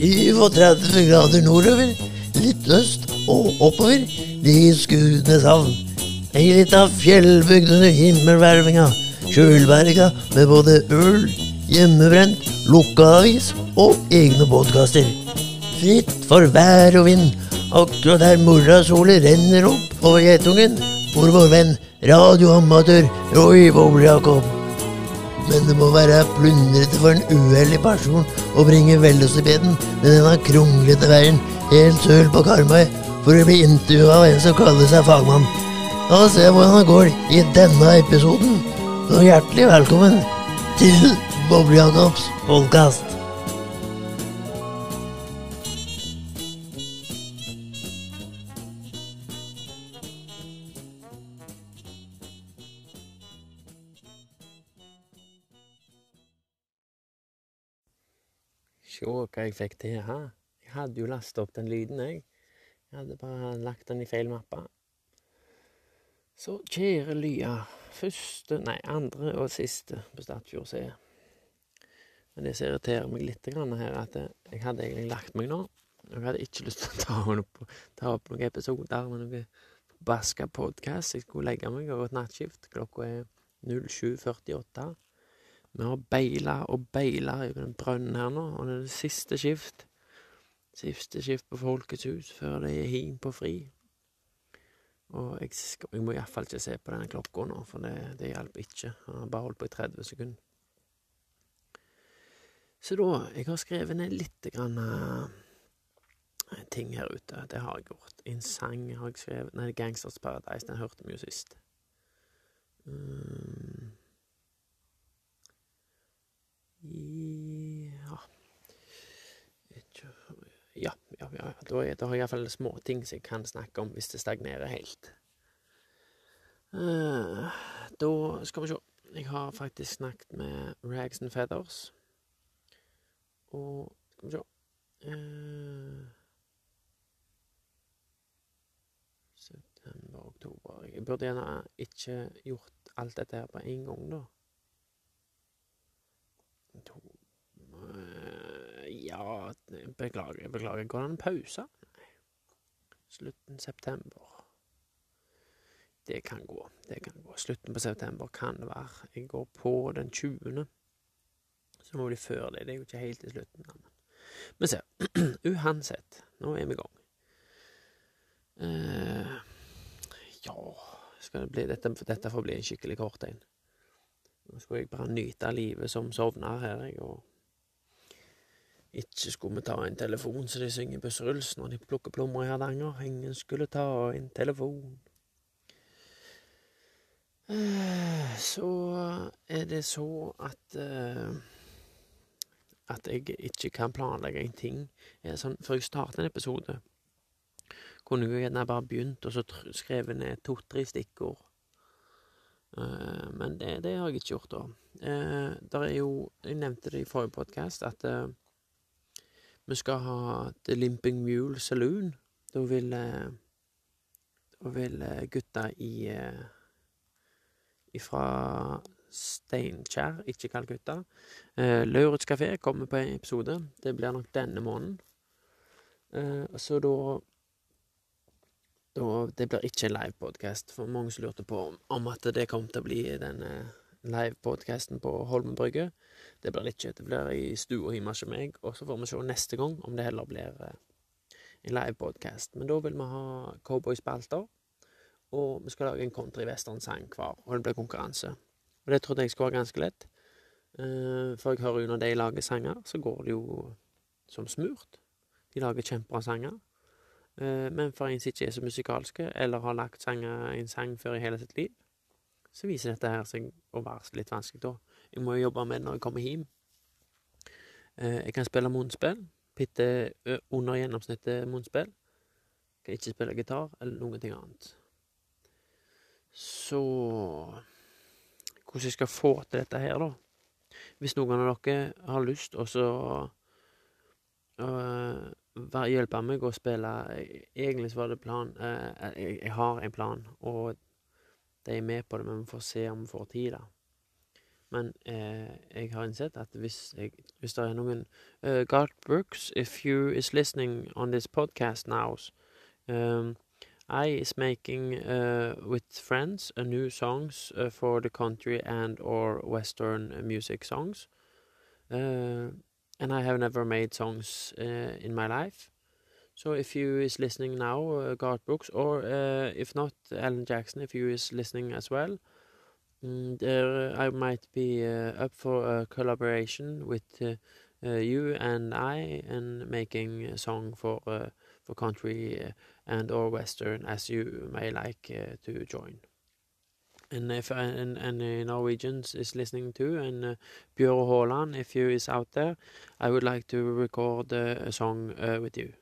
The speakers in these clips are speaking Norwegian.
37 grader nordover, litt øst og oppover, de Skudeneshavn. Ei lita fjellbygd under himmelhvelvinga, kjølberga med både øl, hjemmebrent, lukka avis og egne podkaster. Fritt for vær og vind, akkurat der morrasolet renner opp over Geitungen, hvor vår venn radioamatør Roy Boble-Jakob. Men det må være plundrete for en uheldig person å bringe velocipeden med denne kronglete veien helt søl på Karmøy for å bli intervjua av en som kaller seg fagmann. La oss se hvordan det går i denne episoden. Så hjertelig velkommen til Boble-Jacobs podkast. Se hva jeg fikk til her. Jeg hadde jo lasta opp den lyden, jeg. Jeg hadde bare lagt den i feil mappe. Så kjære Lya. Første, nei, andre og siste på Stadfjord C. Men det som irriterer meg litt her, er at jeg hadde egentlig lagt meg nå. Jeg hadde ikke lyst til å ta opp, ta opp noen episoder med noen baska podkast. Jeg skulle legge meg og gå et nattskift. Klokka er 07.48. Vi har beila og beila i den brønnen her nå, og det er det siste skift. Siste skift på Folkets hus før det er him på fri. Og jeg, skal, jeg må iallfall ikke se på denne klokka nå, for det, det hjelper ikke. Jeg har bare holdt på i 30 sekunder. Så da Jeg har skrevet ned litt grann uh, ting her ute. Det har jeg gjort. En sang har jeg skrevet Nei, Gangsters Paradise. Den hørte vi jo sist. Um, ja Ja, ja, ja. Da, er, da har jeg iallfall småting som jeg kan snakke om hvis det stagnerer helt. Uh, da skal vi se. Jeg har faktisk snakket med Rags and Feathers. Og skal vi se uh, September, oktober Jeg burde gjerne ikke gjort alt dette her på en gang, da. Uh, Ja, beklager, beklager. Går det an en pause? Slutten september. Det kan gå. Det kan gå. Slutten på september kan det være. Jeg går på den 20. Så må det bli før det. Det er jo ikke helt til slutten. Men, men se. Uansett, nå er vi i gang. Uh, ja Skal det bli dette, dette får bli en skikkelig kort en. Nå skulle jeg bare nyte livet som sovner her, jeg, og ikke skulle vi ta en telefon så de synger Bussruls når de plukker plommer i Hardanger. Ingen skulle ta en telefon. Så er det så at uh, At jeg ikke kan planlegge en ting. Sånn, før jeg starter en episode, kunne jeg gjerne bare begynt og så skrevet ned to-tre stikkord. Uh, men det, det, har jeg ikke gjort, da. Uh, der er jo Jeg nevnte det i forrige podkast, at uh, vi skal ha The Limping Mule Saloon. Da vil Da vil gutta i fra Steinkjer, ikke Calcutta. Eh, Lauritz kafé kommer på en episode. Det blir nok denne måneden. så da da, det blir ikke en livepodkast, for mange lurte på om at det kom til å bli denne livepodkasten på Holmen brygge. Det blir det ikke. Det blir i stua hjemme hos meg, og så får vi se neste gang om det heller blir en livepodkast. Men da vil vi ha cowboyspalter, og vi skal lage en country-western-sang hver, og det blir konkurranse. Og det trodde jeg skulle være ganske lett, for jeg hører jo når de lager sanger, så går det jo som smurt. De lager kjempebra sanger. Men for en som ikke er så musikalske, eller har lagt sanger, en sang før i hele sitt liv, så viser dette her seg å være litt vanskelig, da. Jeg må jo jobbe med det når jeg kommer hjem. Jeg kan spille munnspill. Bitte under gjennomsnittet munnspill. Kan ikke spille gitar eller noen ting annet. Så Hvordan jeg skal få til dette her, da? Hvis noen av dere har lyst, og så hjelpe meg å spille Egentlig så var det plan eh, jeg, jeg, har en plan, og de er med på det, men vi får se om vi får tid, da. Men eh, jeg har innsett at hvis, jeg, hvis det er noen uh, Garth Brooks, if you is listening on this podcast now um, I is making uh, with friends a new songs uh, for the country and or western music songs. Uh, and I have never made songs uh, in my life. So if you is listening now, uh, Garth Brooks, or uh, if not Alan Jackson, if you is listening as well, mm, I might be up for a collaboration with you and I and making a song for for country and or western as you may like to join. And if and, and uh, Norwegians is listening to, and uh, Bjørn Haaland, if you is out there, I would like to record uh, a song uh, with you.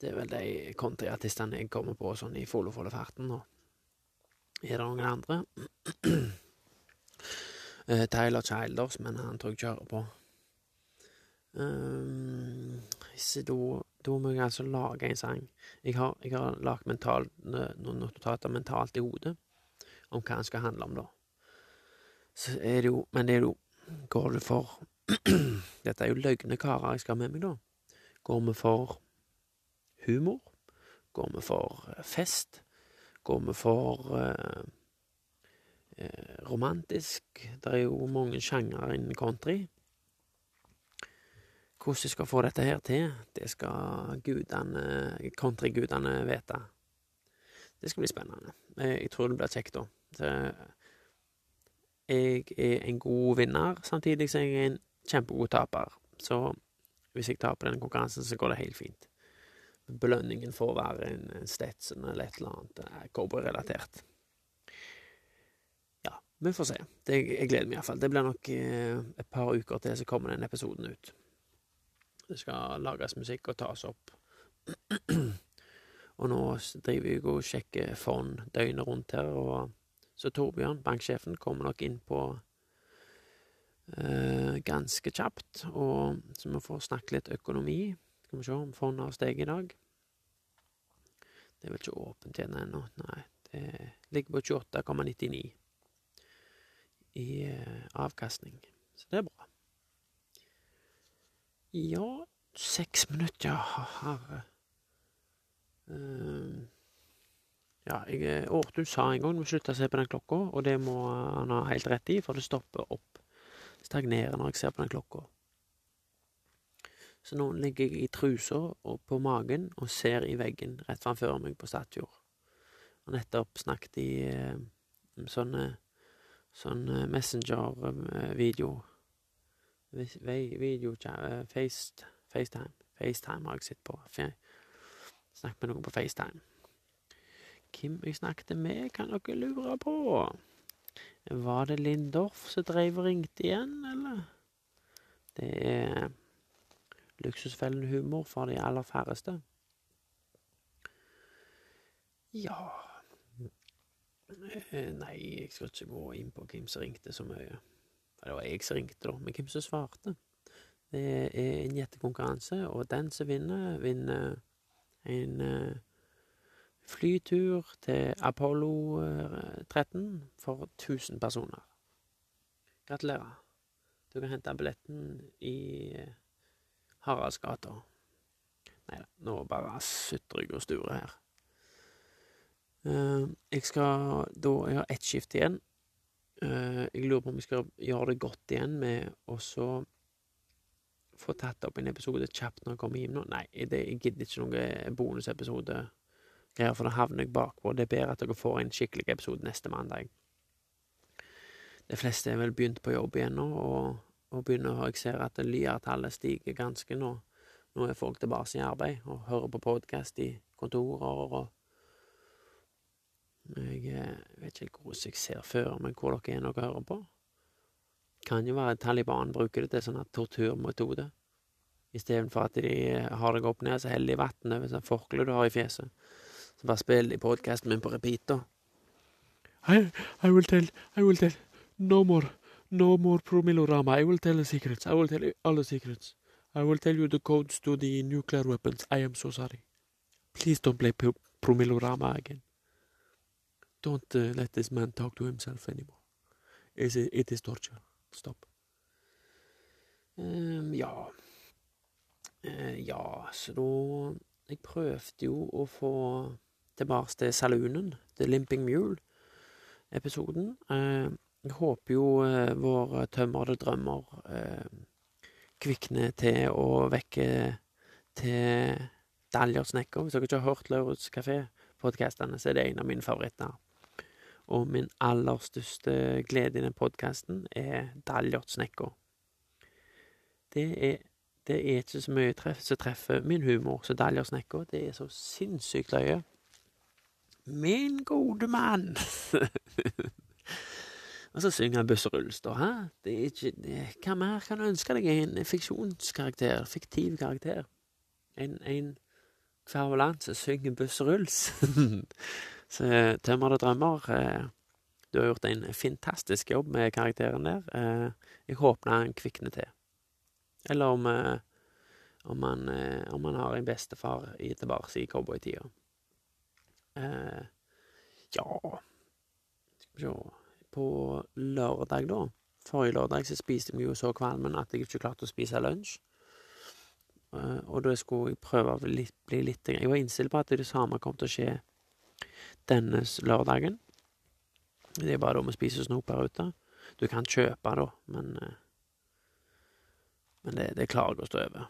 Det er vel de countryartistene jeg kommer på sånn i Follofollefarten nå. Er det noen andre? uh, Tyler Childers, men han tror jeg kjører på. Um, så da, da må jeg altså lage en sang. Jeg har, jeg har lagd noen notater mentalt i hodet om hva den skal handle om, da. Så er det jo Men det er jo Går det for Dette er jo løgne karer jeg skal ha med meg, da. Går vi for humor? Går vi for eh, fest? Går vi for eh, eh, romantisk? Det er jo mange sjangere innen country. Hvordan jeg skal få dette her til, det skal gudene, countrygudene vite. Det skal bli spennende. Jeg tror det blir kjekt, da. Jeg er en god vinner, samtidig som jeg er en kjempegod taper. Så hvis jeg taper denne konkurransen, så går det helt fint. Belønningen får være en Stetson eller et eller annet cowboyrelatert. Ja, vi får se. Det, jeg gleder meg iallfall. Det blir nok eh, et par uker til så kommer den episoden ut. Det skal lages musikk og tas opp. og nå driver jeg og sjekker fond døgnet rundt her, og så Torbjørn, banksjefen, kommer nok inn på eh, ganske kjapt, og så vi får snakke litt økonomi. Skal vi se om fondet har steget i dag. Det er vel ikke åpent igjen ennå. Nei, det ligger på 28,99 i eh, avkastning. Så det er bra. Ja, seks minutter, ja, herre. Uh, ja, jeg, Årtun sa en gang du må slutte å se på den klokka, og det må han ha helt rett i, for det stopper opp. Stagnerer når jeg ser på den klokka. Så nå ligger jeg i trusa og på magen og ser i veggen rett framfor meg på Statfjord. Og nettopp snakket i eh, sånne sånn Messenger-video Video face, FaceTime. FaceTime har jeg sett på. Snakket med noen på FaceTime. Hvem jeg snakket med, kan dere lure på. Var det Lindorf som dreiv og ringte igjen, eller? Det er luksusfellen humor for de aller færreste. Ja eh, Nei, jeg skal ikke gå inn på hvem som ringte så mye. Det var jeg som ringte, da, men hvem som svarte. Det er en gjettekonkurranse, og den som vinner, vinner en uh, flytur til Apollo 13 eh, for 1000 personer. Gratulerer. Du kan hente billetten i eh, Haraldsgata. Nei da, nå bare sutrer jeg og sturer her. Uh, jeg skal da Jeg ett skift igjen. Jeg lurer på om jeg skal gjøre det godt igjen med å få tatt opp en episode kjapt når jeg kommer hjem nå. Nei, jeg gidder ikke noen bonusepisode greier, for da havner jeg bakpå. Det er bedre at dere får en skikkelig episode neste mandag. De fleste er vel begynt på jobb igjen nå, og, og begynner, jeg ser at lyertallet stiger ganske nå. Nå er folk tilbake i arbeid og hører på podkast i kontorer og Jeg eh, vet ikke hvordan jeg ser før, men hvor dere er når dere hører på. Kan jo være Taliban bruker det til sånn torturmetode. Istedenfor at de har deg opp ned, så heller de vann over sånn forkle du har i fjeset. Så bare spill i podkasten min på repeat, da. I, I will tell, I will tell. No more, no more Promilorama. I will tell the secrets. I will tell all the secrets. I will tell you the codes to the nuclear weapons. I am so sorry. Please don't play Promilorama again. Don't uh, let this man talk to himself anymore. It, it is torture. Stopp. Um, ja uh, Ja, så da Jeg prøvde jo å få tilbake til saloonen, til Limping Mule-episoden. Eh, jeg håper jo eh, våre tømrede drømmer eh, kvikner til å vekke til Daljer Snekker. Hvis dere ikke har hørt Lauritz Kafé-podkastene, så er det en av mine favoritter. Og min aller største glede i den podkasten er Daljert Snekker. Det det er ikke så mye treff, som treffer min humor som Daljert Snekker. Det er så sinnssykt løye. Min gode mann! Og så synger han Busse Rullestad. Hæ? Det er ikke det, Hva mer kan du ønske deg? En fiksjonskarakter. Fiktiv karakter. En, en kverulant som synger Busse Rulls. så det drømmer eh, Du har gjort en fantastisk jobb med karakteren der. Eh, jeg håper han kvikner til. Eller om eh, om han, eh, om han har en bestefar tilbake i cowboytida. Eh, ja På lørdag, da Forrige lørdag så spiste vi jo så kvalmen at jeg ikke klarte å spise lunsj. Eh, og da skulle jeg prøve å bli bli litt Jeg var innstilt på at det samme kom til å skje denne lørdagen. Det er bare da vi spiser snop her ute. Du kan kjøpe, da, men eh, Men det, det klarer jeg å stå over.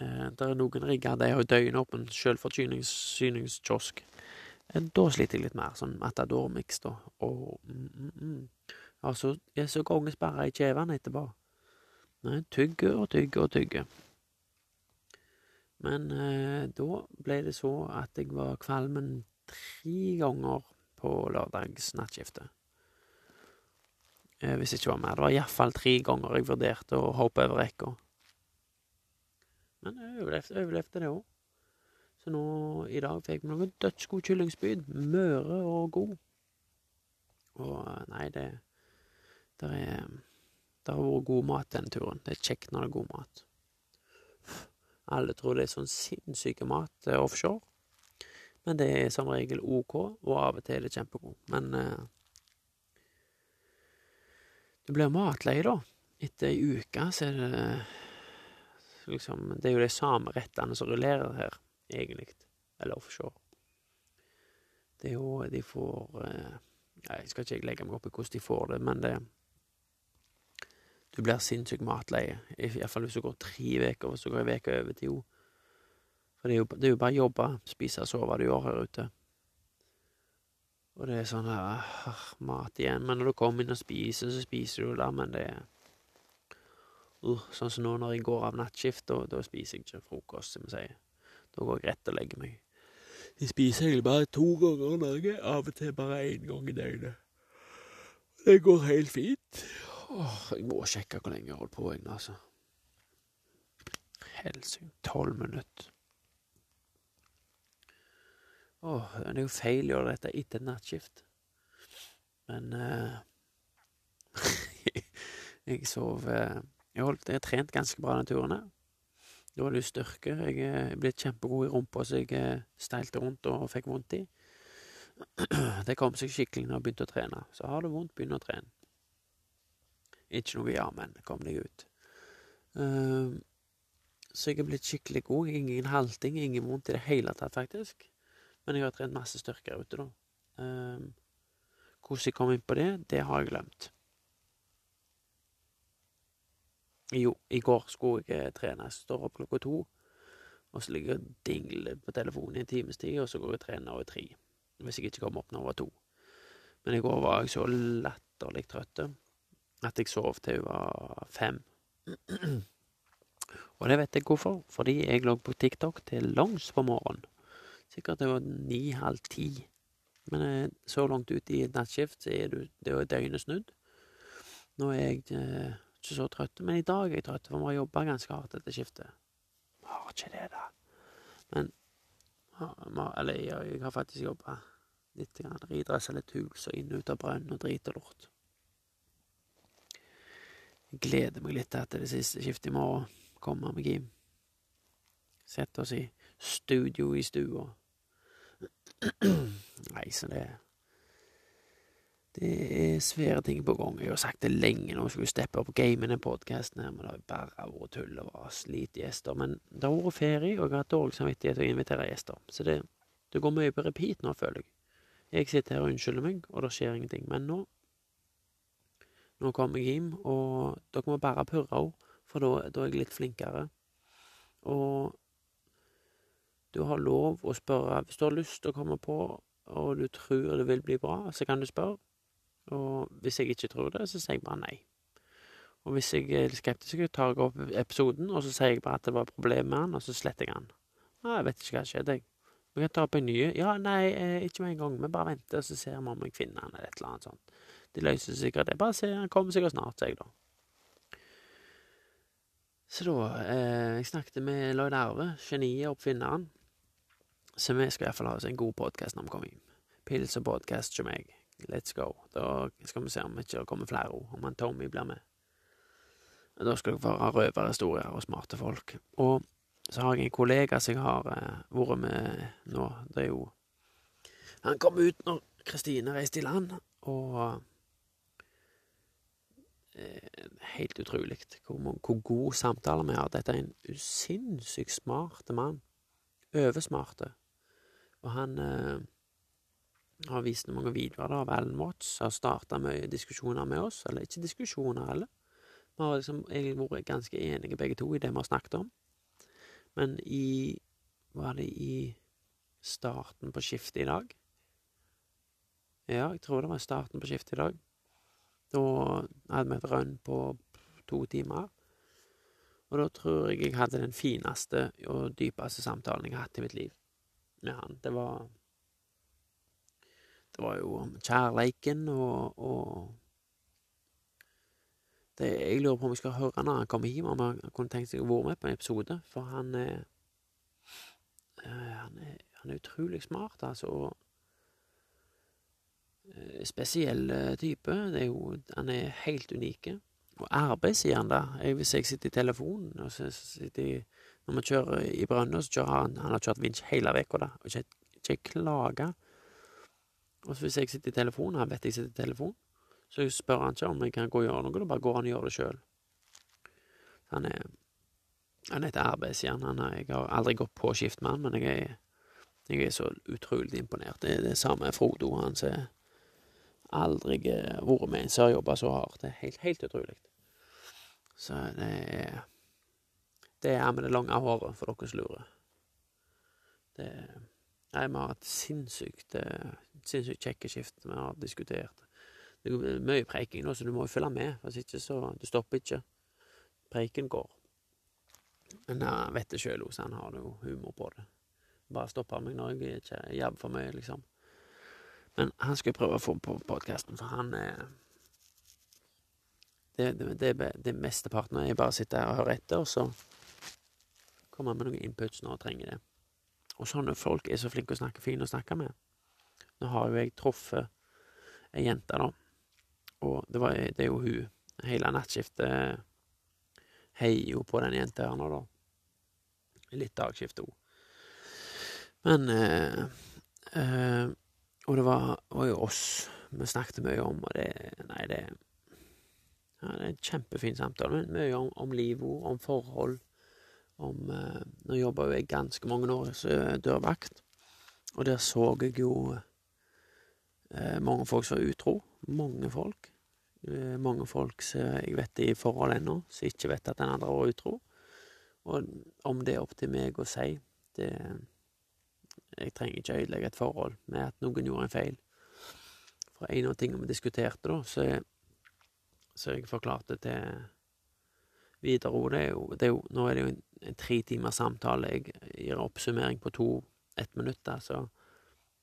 Eh, det er noen rigger, de har døgnåpen selvforsyningskiosk. Eh, Da sliter jeg litt mer, sånn Matador-miks, da. Og mm, mm, mm. Altså, jeg er så kongesperra i kjevene etterpå. Nei, tygge og tygge og tygge. Men eh, da ble det så at jeg var kvalmen tre ganger på lørdagsnattskiftet. Eh, hvis det ikke var mer. Det var iallfall tre ganger jeg vurderte å hoppe over rekka. Men jeg overlevde, overlevde det òg. Så nå i dag fikk vi noen dødsgode kyllingspyd. Møre og god. Og eh, nei, det Der er Det har vært god mat denne turen. Det er kjekt når det er god mat. Alle tror det er sånn sinnssyke mat eh, offshore. Men det er som regel OK, og av og til er det kjempegod. Men eh, du blir matlei, da. Etter ei uke så er det liksom Det er jo de samme rettene som rullerer her, egentlig. Eller offshore. Det er jo De får eh, jeg skal ikke legge meg opp i hvordan de får det, men det Du blir sinnssykt matleie. Iallfall hvis du går tre uker, hvis du går ei uke over til jo. For det er jo, det er jo bare jobbe, spise sove du gjør her ute. Og det er sånn her ah, Mat igjen. Men når du kommer inn og spiser, så spiser du der, men det er uh, Sånn som nå når jeg går av nattskift, da, da spiser jeg ikke frokost, som vi sier. Da går jeg rett og legger meg. Jeg spiser egentlig bare to ganger i Norge, av og til bare én gang i døgnet. Det går helt fint. Åh, jeg må sjekke hvor lenge jeg holder på, jeg, altså. Helsike, tolv minutter. Åh, det er jo feil å gjøre dette etter nattskift. Men uh, Jeg sov eh, Jeg har trent ganske bra denne turen her. Da var det styrke. Jeg er blitt kjempegod i rumpa, så jeg eh, steilte rundt og fikk vondt i. Det kom seg skikkelig når jeg begynte å trene. Så har du vondt, begynn å trene. Ikke noe ja, men kom deg ut. Ehm, så jeg er blitt skikkelig god. Ingen halting, ingen vondt i det hele tatt, faktisk. Men jeg har trent masse styrke her ute, da. Ehm, hvordan jeg kom inn på det, det har jeg glemt. Jo, i går skulle jeg eh, trene. Jeg står opp klokka to, og så ligger jeg og dingler på telefonen i en times tid, og så går jeg og trener over tre. Hvis jeg ikke kommer opp når jeg var to. Men i går var jeg så latterlig trøtt at jeg sov til jeg var fem. og det vet jeg hvorfor. Fordi jeg lå på TikTok til langs på morgenen. Sikkert det var ni-halv ti. Men eh, så langt ut i et nattskift, så er det jo døgnet snudd. Nå er jeg eh, ikke så trøtt, men i dag er jeg trøtt, for vi har jobba ganske hardt etter skiftet. Vi har ikke det, da. Men Eller jeg har faktisk jobba litt. Ridressa litt hus og inn og ut av brønn og drit og lort. Jeg gleder meg litt til det siste skiftet i morgen kommer meg hjem. Sette oss i studio i stua. Nei, så det Det er svære ting på gang. Jeg har sagt det lenge nå, skulle steppe opp gamen i podkasten men det har bare vært tull og vas, lite gjester. Men det har vært ferie, og jeg har hatt dårlig samvittighet til å invitere gjester. Så det, det går mye på repeat nå, føler jeg. Jeg sitter her og unnskylder meg, og det skjer ingenting. Men nå Nå kommer jeg hjem, og dere må bare purre henne, for da, da er jeg litt flinkere. Og du har lov å spørre Hvis du har lyst til å komme på, og du tror det vil bli bra, så kan du spørre. Og hvis jeg ikke tror det, så sier jeg bare nei. Og hvis jeg er skeptisk, så tar jeg opp episoden, og så sier jeg bare at det var problem med den, og så sletter jeg den. Nei, jeg vet ikke hva som skjedde, jeg. Vi kan ta opp en ny. Ja, nei, eh, ikke med en gang. Vi bare venter, og så ser vi om jeg finner den, eller et eller annet sånt. De løser sikkert det. Bare se, han kommer sikkert snart, sier jeg da. Så da eh, Jeg snakket med Lloyd Arve, geniet, oppfinneren. Så vi skal iallfall ha oss en god podkast når vi kommer hjem. Pils og podkast hos meg. Let's go. Da skal vi se om ikke det kommer flere ord, om han Tommy blir med. Da skal dere få høre røverhistorier og smarte folk. Og så har jeg en kollega som jeg har eh, vært med nå. Det er jo Han kom ut når Kristine reiste i land, og eh, Helt utrolig hvor, hvor god samtale vi har. Dette er en sinnssykt smart mann. Oversmarte. Og han eh, har vist mange videoer da, av Alan Watts, har starta mye diskusjoner med oss. Eller ikke diskusjoner, heller. Vi har liksom egentlig vært ganske enige begge to i det vi har snakket om. Men i Var det i starten på skiftet i dag? Ja, jeg tror det var starten på skiftet i dag. Da hadde vi et rønn på to timer. Og da tror jeg jeg hadde den fineste og dypeste samtalen jeg har hatt i mitt liv med han. Det var Det var jo om kjærleiken og, og det, Jeg lurer på om jeg skal høre når han kommer hjem, om han kunne tenkt seg å være med på en episode. For han er Han er, han er utrolig smart, altså. og Spesiell type. Det er jo, han er helt unike. Og arbeid, sier han da. Jeg, hvis jeg sitter i telefonen og så sitter jeg, Når vi kjører i Brønnøy, så kjører han Han har kjørt vinsj hele uka, da. Og ikke, ikke klage. Og så hvis jeg sitter i telefonen, han vet jeg sitter i telefonen, så spør han ikke om jeg kan gå og gjøre noe, da bare går han og gjør det sjøl. Han er Han er et arbeidsjern. Er, jeg har aldri gått på skift med han, men jeg er, jeg er så utrolig imponert. Det er det samme Frodo, han som aldri vært med en som har jobba så hardt. Det er helt, helt utrolig. Så det er Det er han med det lange håret, for dere som lurer. Det Nei, vi har hatt sinnssykt sinnssykt kjekke skift vi har diskutert. Det er mye preiking nå, så du må jo følge med. Hvis ikke, så Du stopper ikke. Preiken går. Men jeg vet det sjøl så han har jo humor på det. Bare stopper meg når jeg ikke jabber for mye, liksom. Men han skal jeg prøve å få på podkasten, for han er Det, det, det, det mesteparten jeg bare sitter her og hører etter, og så kommer han med noen inputs når han trenger det. Og sånne folk er så flinke å snakke fint å snakke med. Nå har jo jeg truffet ei jente, da, og det, var, det er jo hun. Hele nattskiftet heier jo på den jenta her nå, da. Litt dagskifte òg. Men eh, eh, Og det var, var, jo oss vi snakket mye om, og det Nei, det, ja, det er en kjempefin samtale. Men mye om, om livet, om forhold. Om eh, Nå jobba jo jeg ganske mange år som dørvakt, og der så jeg jo eh, mange folk som var utro. Mange folk. Eh, mange folk som jeg vet er i forhold ennå, som ikke vet at den andre var utro. Og om det er opp til meg å si det, Jeg trenger ikke ødelegge et forhold med at noen gjorde en feil. For en av tingene vi diskuterte, da, så, så jeg forklarte til Videre det Nå er det jo en tre timers samtale. Jeg gir oppsummering på to ett minutt, så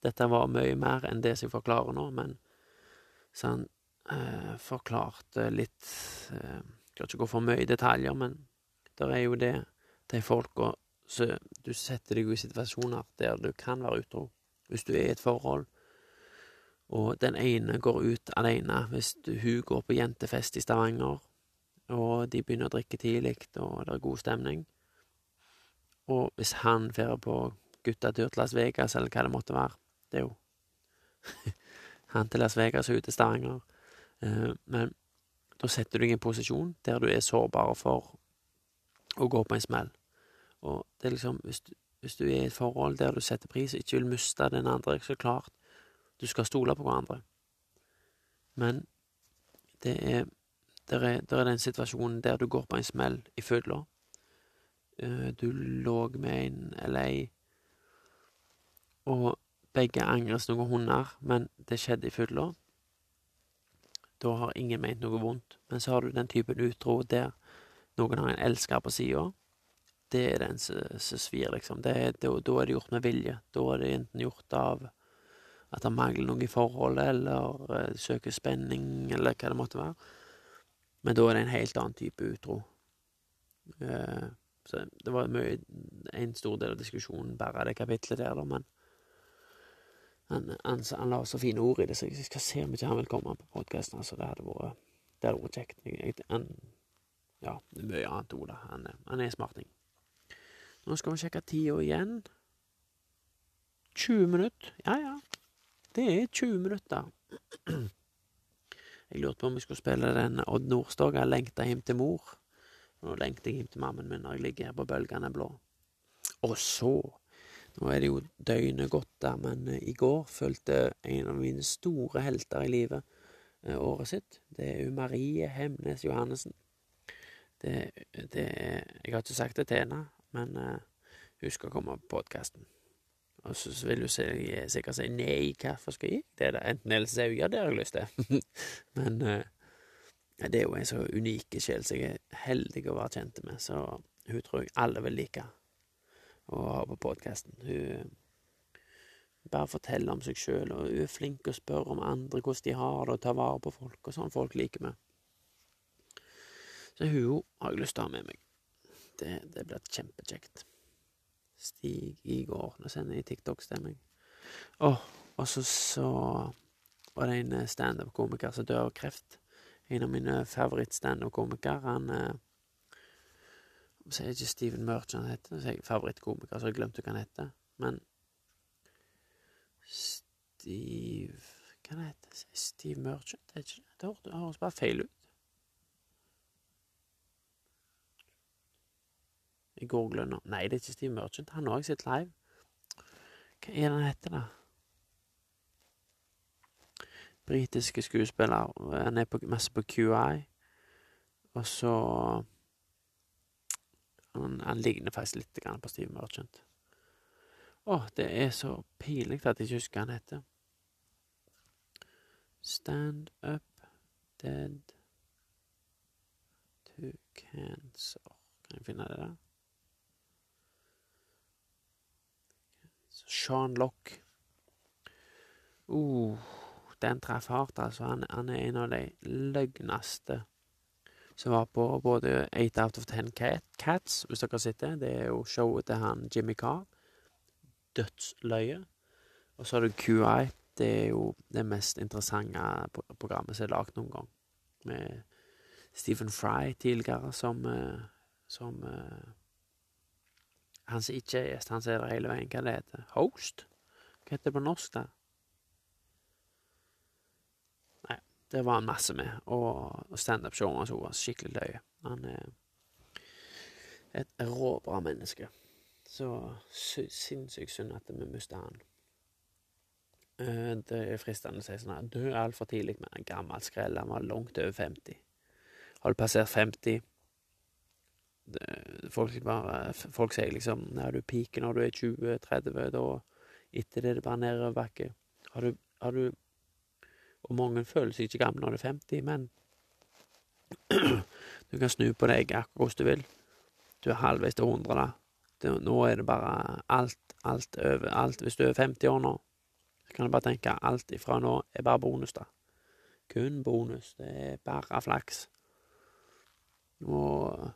dette var mye mer enn det som jeg forklarer nå, men så han eh, forklarte litt eh, Skal ikke gå for mye i detaljer, men det er jo det de folka så Du setter deg jo i situasjoner der du kan være utro. Hvis du er i et forhold, og den ene går ut alene Hvis hun går på jentefest i Stavanger, og de begynner å drikke tidlig, og det er god stemning Og hvis han drar på guttatur til Las Vegas, eller hva det måtte være Det er jo Han til Las Vegas og ut til Stavanger. Eh, men da setter du deg i en posisjon der du er sårbar for å gå på en smell. Og det er liksom, hvis du, hvis du er i et forhold der du setter pris og ikke vil miste den andre, så klart du skal stole på hverandre. Men det er der er, der er den situasjonen der du går på en smell i fylla. Eh, du lå med en eller ei, og begge angres noen hunder, men det skjedde i fylla. Da har ingen ment noe vondt. Men så har du den typen utro der noen har en elsker på sida. Det er den som svir, liksom. Det, da, da er det gjort med vilje. Da er det enten gjort av at det mangler noe i forholdet, eller uh, søker spenning, eller hva det måtte være. Men da er det en helt annen type utro. Uh, så det var mye, en stor del av diskusjonen bare det kapitlet der, da, men han, han, han, la så fine ord i det, så jeg skal se om ikke han vil komme på podkasten. Altså, det hadde vært, det hadde vært kjekt. Han, ja, mye annet ord, da. Han, han er smarting. Nå skal vi sjekke tida igjen. 20 minutter. Ja, ja. Det er 20 minutter. Jeg lurte på om vi skulle spille den Odd Nordstoga 'Lengta hjem til mor'. Nå lengter jeg hjem til mammen min når jeg ligger her på bølgene blå. Og så Nå er det jo døgnet gått der, men eh, i går fulgte en av mine store helter i livet eh, året sitt. Det er jo Marie Hemnes Johannessen. Det, det Jeg har ikke sagt det til henne, men uh, hun skal komme på podkasten. Og så vil hun sikkert si nei, hvorfor skal jeg det? Er det enten eller så sier hun ja, det har jeg lyst til. men uh, det er jo en så unik sjel som jeg er heldig å være kjent med, så hun tror jeg alle vil like å ha på podkasten. Hun bare forteller om seg sjøl, og hun er flink å spørre om andre hvordan de har det, og ta vare på folk, og sånn folk liker meg. Så hun har jeg lyst til å ha med meg. Det, det blir kjempekjekt. Stig i går. Nå sender jeg TikTok-stemming. Åh, og så, så var det en standup-komiker som dør av kreft. En av mine favorittstandup-komikere. Han eh, sier ikke Steven Merchant han heter. Så jeg favorittkomiker, så jeg glemte hva han heter. Men Steve Hva det heter Steve Merchant? Det, det høres bare feil ut. Jeg googler nå. Nei, det er ikke Steve Merchant. Han har jeg sett live. Hva er det han heter, da? Britiske skuespiller. Han er på, masse på QI. Og så han, han, ligner faktisk litt på Steve Merchant. Å, det er så pinlig at jeg ikke husker hva han heter. Stand up dead to cancer. Kan jeg finne det der? Sean Lock. Uh, den traff hardt, altså. Han, han, er en av de løgneste som var på både Eight Out of Ten Cats, hvis dere har sett det. Det er jo showet til han Jimmy Carr. Dødsløye. Og så har du QI. Det er jo det mest interessante programmet som er lagd noen gang. Med Stephen Fry tidligere som, eh, som eh, han som ikke er gjest, han som er der hele veien. Hva det heter Host? Hva heter det på norsk, da? Nei, det var han masse med. Og standup-showet hans var skikkelig løye. Han er et råbra menneske. Så sinnssykt synd at vi mista han. Eh, det er fristende å si sånn her Død altfor tidlig, men en gammel skrell. Han var langt over 50. Har du passert 50 folk, bare, folk sier liksom Nei, du piker når du er 20-30, da etter det er det bare nedoverbakke. Har du, har du Og mange føler seg ikke gamle når du er 50, men du kan snu på deg akkurat hvordan du vil. Du er halvveis til 100, da. Det, nå er det bare alt, alt over alt. Hvis du er 50 år nå, så kan du bare tenke alt ifra nå er bare bonus, da. Kun bonus. Det er bare flaks. Og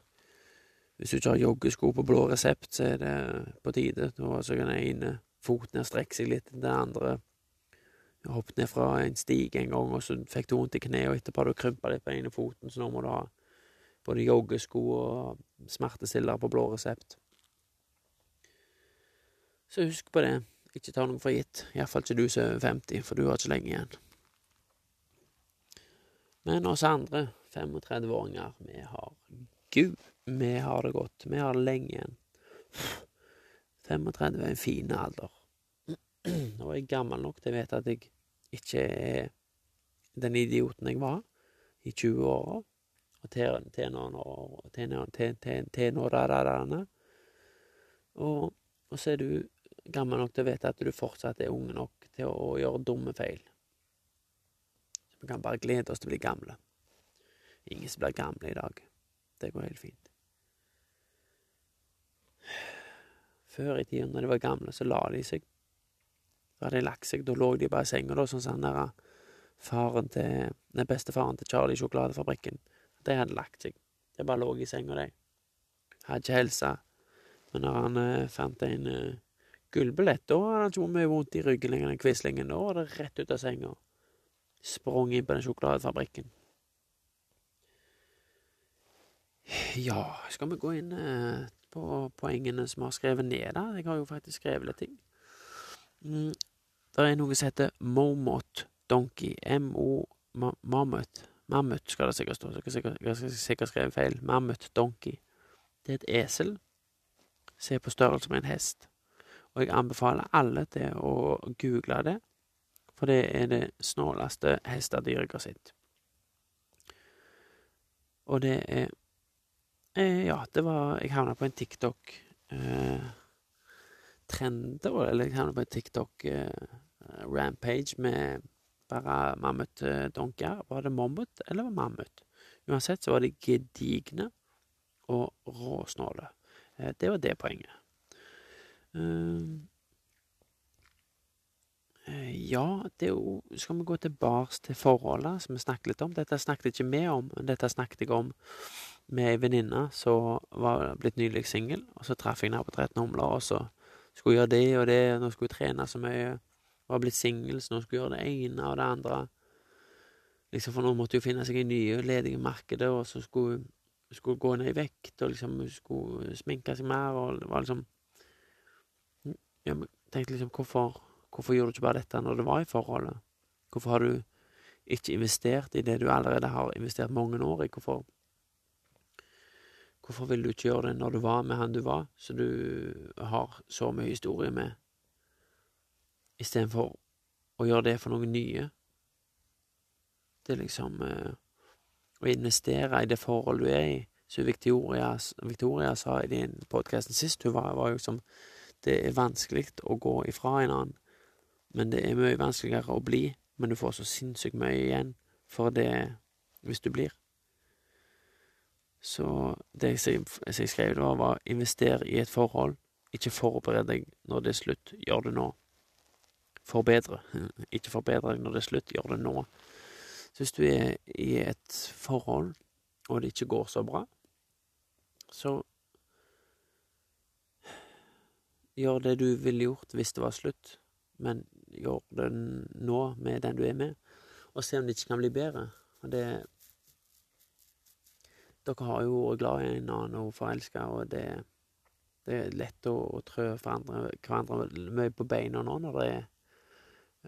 hvis du ikke har joggesko på blå resept, så er det på tide. Da så kan den ene foten strekke seg litt, den andre hoppet ned fra en stig en gang, og så fikk du vondt i kneet, og etterpå har du krympa litt på ene foten, så nå må du ha både joggesko og smertestillere på blå resept. Så husk på det. Ikke ta noe for gitt. Iallfall ikke du som er 50, for du har ikke lenge igjen. Men oss andre, 35-åringer, vi har Gud, vi har det godt. Vi har det lenge igjen. 35 er en fin alder. Nå er jeg gammel nok til å vite at jeg ikke er den idioten jeg var i 20-åra. Og til, til nå til, til, til, til da, da, da, da. Og, og så er du gammel nok til å vite at du fortsatt er ung nok til å gjøre dumme feil. Så vi kan bare glede oss til å bli gamle. Ingen som blir gamle i dag. Det går helt fint. Før i tida, når de var gamle, så la de seg. Da hadde de lagt seg, da lå de bare i senga, da, sånn som han der faren til Nei, bestefaren til Charlie i sjokoladefabrikken. De hadde lagt seg. De bare lå i senga, de. Hadde ikke helse. Men når han eh, fant en eh, gullbillett, da hadde han ikke mye vondt i ryggen lenger den Quislingen. Da var det rett ut av senga. Sprang inn på den sjokoladefabrikken. Ja, skal vi gå inn eh, på poengene som vi har skrevet ned da? Jeg har jo faktisk skrevet litt ting. Mm, det er noe som heter Momot Donkey. M-O ma- Mammut. Skal det sikkert stå. Sikkert, jeg har sikkert skrive feil. Mammut Donkey. Det er et esel. Se på størrelse med en hest. Og jeg anbefaler alle til å google det, for det er det snåleste hestedyret jeg har sett. Og det er eh, Ja, det var Jeg havna på en TikTok eh, trend, eller jeg havna på en TikTok eh, rampage med bare mammutdonker. Var det mammut, eller var mammut? Uansett så var de gedigne og råsnåle. Eh, Det var det poenget. Eh, eh, Ja, det er jo Skal vi gå tilbake til forholdet som vi snakket litt om? Dette snakket ikke vi om, dette snakket jeg om med ei venninne som var blitt nylig singel. Så traff jeg henne på 13 humler, og så skulle hun gjøre det og det, nå skulle hun trene så mye. Var blitt singel, så nå skulle gjøre det ene og det andre. Liksom, For nå måtte hun finne seg i nye ledige i markedet, og så skulle hun gå ned i vekt, og liksom skulle sminke seg mer, og det var liksom Jeg tenkte liksom, hvorfor, hvorfor gjorde du ikke bare dette når det var i forholdet? Hvorfor har du ikke investert i det du allerede har investert mange år i? Hvorfor Hvorfor ville du ikke gjøre det når du var med han du var, så du har så mye historie med, istedenfor å gjøre det for noen nye? Det er liksom eh, å investere i det forholdet du er i. Så Victoria, Victoria sa i den podkasten sist hun var, var jo som det er vanskelig å gå ifra en annen, men det er mye vanskeligere å bli. Men du får så sinnssykt mye igjen for det hvis du blir. Så det jeg, jeg skrev, var, var invester i et forhold. Ikke forbered deg når det er slutt. Gjør det nå. Forbedre. Ikke forbedre deg når det er slutt. Gjør det nå. Så hvis du er i et forhold, og det ikke går så bra, så gjør det du ville gjort hvis det var slutt, men gjør det nå med den du er med, og se om det ikke kan bli bedre. Og det Dere har jo vært glad i en annen og forelska, og det, det er lett å, å trø hverandre mye på beina nå når det er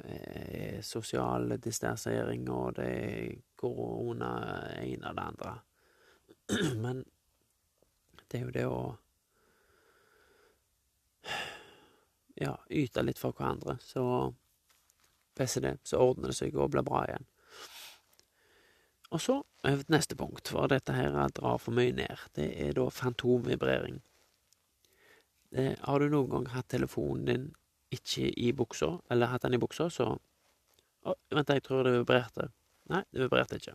eh, sosial distansering, og det er korona en av det andre. Men det er jo det å Ja, yte litt for hverandre, så pisser det. Så ordner det seg og blir bra igjen. Og så over til neste punkt, for dette her drar for mye ned. Det er da fantomvibrering. Det, har du noen gang hatt telefonen din ikke i buksa, eller hatt den i buksa, så Å, vent, jeg tror det vibrerte. Nei, det vibrerte ikke.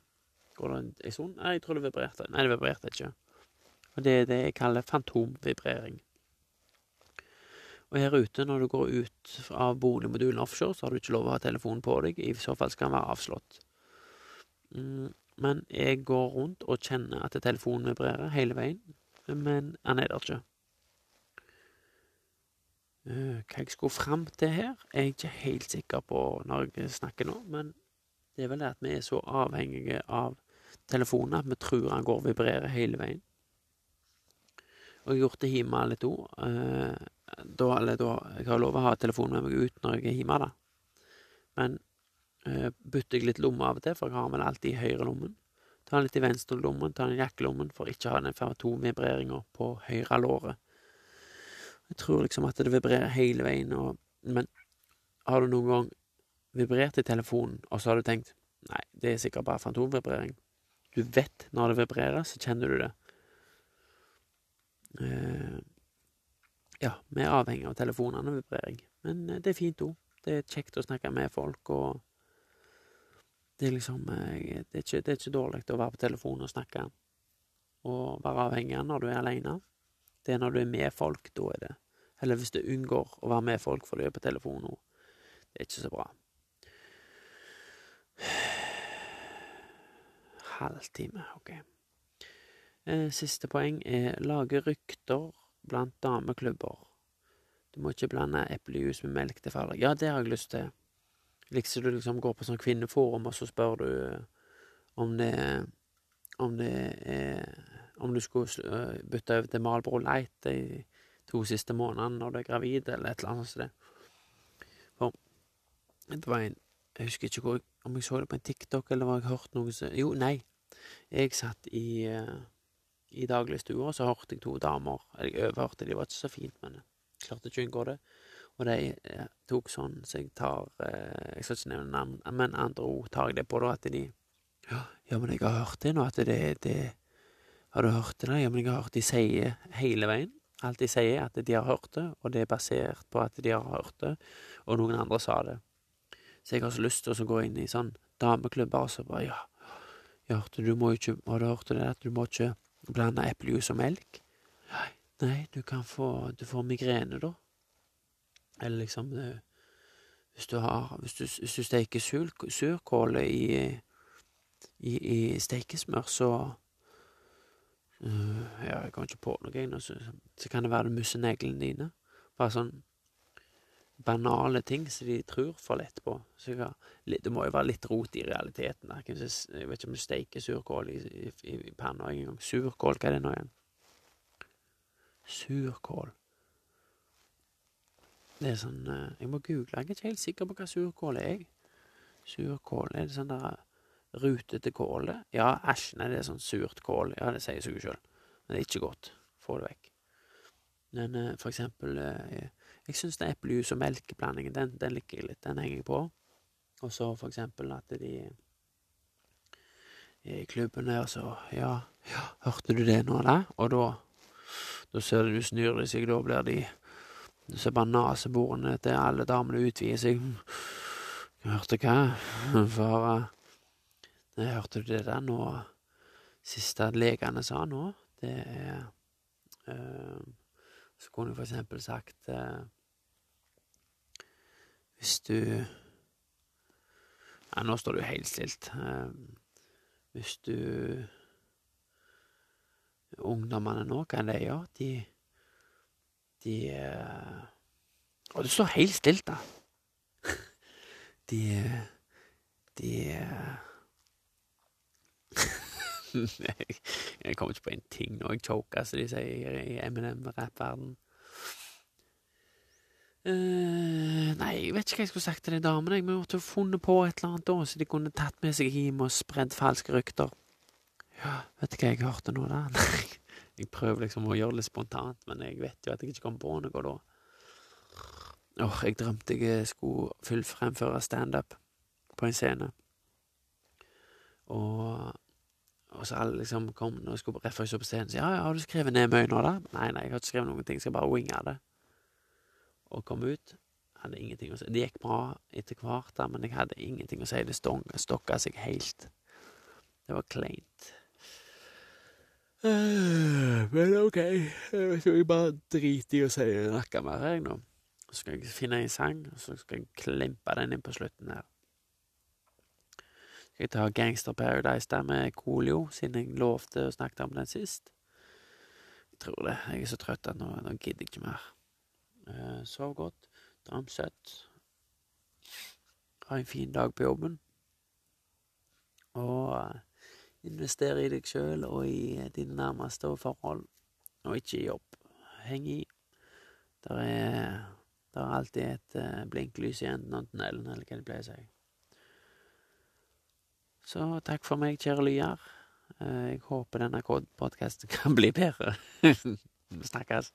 Går det en- stund? Nei, jeg tror det vibrerte. Nei, det vibrerte ikke. Og det er det jeg kaller fantomvibrering. Og her ute, når du går ut av boligmodulen offshore, så har du ikke lov å ha telefonen på deg. I så fall skal den være avslått. Mm, men jeg går rundt og kjenner at telefonen vibrerer hele veien, men den er der ikke. Eh, hva jeg skulle fram til her, er jeg ikke helt sikker på når jeg snakker nå, men det er vel det at vi er så avhengige av telefonen at vi tror han går og vibrerer hele veien. Og jeg har gjort det hjemme litt òg. Eh, da, eller da Jeg har lov å ha telefonen med meg ut når jeg er hjemme, da. Men Eh, bytter jeg litt lomme av og til, for jeg har den alltid i høyre lommen. Ta den litt i venstre lommen, ta den i jakkelommen, for ikke å ha den Fermaton-vibreringa på høyre låret. Jeg tror liksom at det vibrerer hele veien, og, men har du noen gang vibrert i telefonen, og så har du tenkt Nei, det er sikkert bare fantomvibrering. Du vet når det vibrerer, så kjenner du det. Eh, ja, vi er avhengig av telefonene og vibrering. Men eh, det er fint òg. Det er kjekt å snakke med folk, og det er liksom eh, Det er ikke, det er ikke dårlig å være på telefonen og snakke og være avhengig av når du er aleine. Det er når du er med folk, da er det Eller hvis du unngår å være med folk for du er på telefon nå. Det er ikke så bra. Halvtime, OK. Eh, siste poeng er lage rykter blant dameklubber. Du må ikke blande eplejus med melk til farlig. Ja, det har jeg lyst til. Liksom du liksom går på sånn kvinneforum, og så spør du eh, om det Om det er Om du skulle eh, bytte over til Malbro Light de to siste månedene når du er gravid, eller et eller annet sånt. For det var en Jeg husker ikke hvor, om jeg så det på en TikTok, eller var jeg hørt noe som Jo, nei. Jeg satt i uh, i dagligstua, så hørte jeg to damer Jeg overhørte, de var ikke så fint, men jeg klarte ikke å unngå det. Og de eh, tok sånn så jeg tar eh, Jeg skal ikke nevne navn, men andre ord tar jeg det på, da, at de Ja, men jeg har hørt det nå, at det, det Har du hørt det? da? Ja, men jeg har hørt de sier hele veien. Alt de sier, at de har hørt det, og det er basert på at de har hørt det, og noen andre sa det. Så jeg har så lyst til å gå inn i sånn dameklubber og så bare Ja, jeg hørte du må ikke Har du hørt det? At du må ikke blande eplejus og melk? Nei, du kan få Du får migrene, da. Eller liksom eh, Hvis du har Hvis du, hvis du steker surkål i, i, i steikesmør, så Ja, jeg kommer ikke på noe, jeg, så, så kan det være du mister neglene dine. Bare sånn banale ting som de tror for lett på. Så jeg det må jo være litt rot i realiteten. Jeg vet ikke om du steiker surkål i, i, i panna engang. Surkål, hva er det nå igjen? Surkål. Det er sånn eh, Jeg må google. Jeg er ikke helt sikker på hva surkål er. Surkål Er det sånn der rutete kål? Ja, æsj, nei, det er sånn surt kål. Ja, det sier seg jo sjøl. Men det er ikke godt. Få det vekk. Men uh, for eksempel uh, Jeg syns eplejus- og melkeblandingen, den, den liker jeg litt. Den henger jeg på. Og så for eksempel at de i klubben der, så ja, ja, hørte du det nå, da? Og da da ser du snur de seg, da blir de Du ser bare naseborene til alle damene utvider seg. Hørte hva? For uh, Hørte du det der nå? Siste legene sa nå, det er øh, Så kunne jeg for eksempel sagt øh, Hvis du Ja, nå står du helt stilt. Øh, hvis du ungdommene nå, hva de gjør. De De Og du står helt stilt, da. De De Jeg kommer ikke på en ting nå. Jeg choker, som de sier i Eminem-rappverden. Uh, nei, jeg vet ikke hva jeg skulle sagt til de damene. Jeg måtte jo funnet på et eller annet da, så de kunne tatt med seg hjem og spredd falske rykter. Ja, vet du hva jeg hørte nå, da? Jeg prøver liksom å gjøre det litt spontant, men jeg vet jo at jeg ikke kom på noe da. Åh, oh, jeg drømte jeg skulle fullfremføre standup på en scene. Og og så alle liksom kom og skulle referere på scenen. Så ja, ja, har du skrevet ned mye nå, da? Nei, nei, jeg har ikke skrevet noen ting. Jeg skal bare winge det. Og kom ut. Hadde ingenting å si. Det gikk bra etter hvert, da, men jeg hadde ingenting å si. Det stokka seg helt. Det var kleint. Uh, men OK. Jeg tror jeg bare driter i å si noe mer, jeg, nå. Så skal jeg finne en sang, og så skal jeg klempe den inn på slutten her. Skal jeg ta Gangster Paradise der med Coolio, siden jeg lovte å snakke om den sist? Jeg tror det. Jeg er så trøtt at nå, nå gidder jeg ikke mer. Uh, sov godt. Drøm søtt. Ha en fin dag på jobben. Og uh, investere i deg sjøl og i dine nærmeste forhold, og ikke i jobb. Heng i. Der er, der er alltid et uh, blinklys i enden av tunnelen, eller hva de pleier å si. Så takk for meg, kjære lytter. Eh, Jeg håper denne podkasten kan bli bedre. Vi snakkes.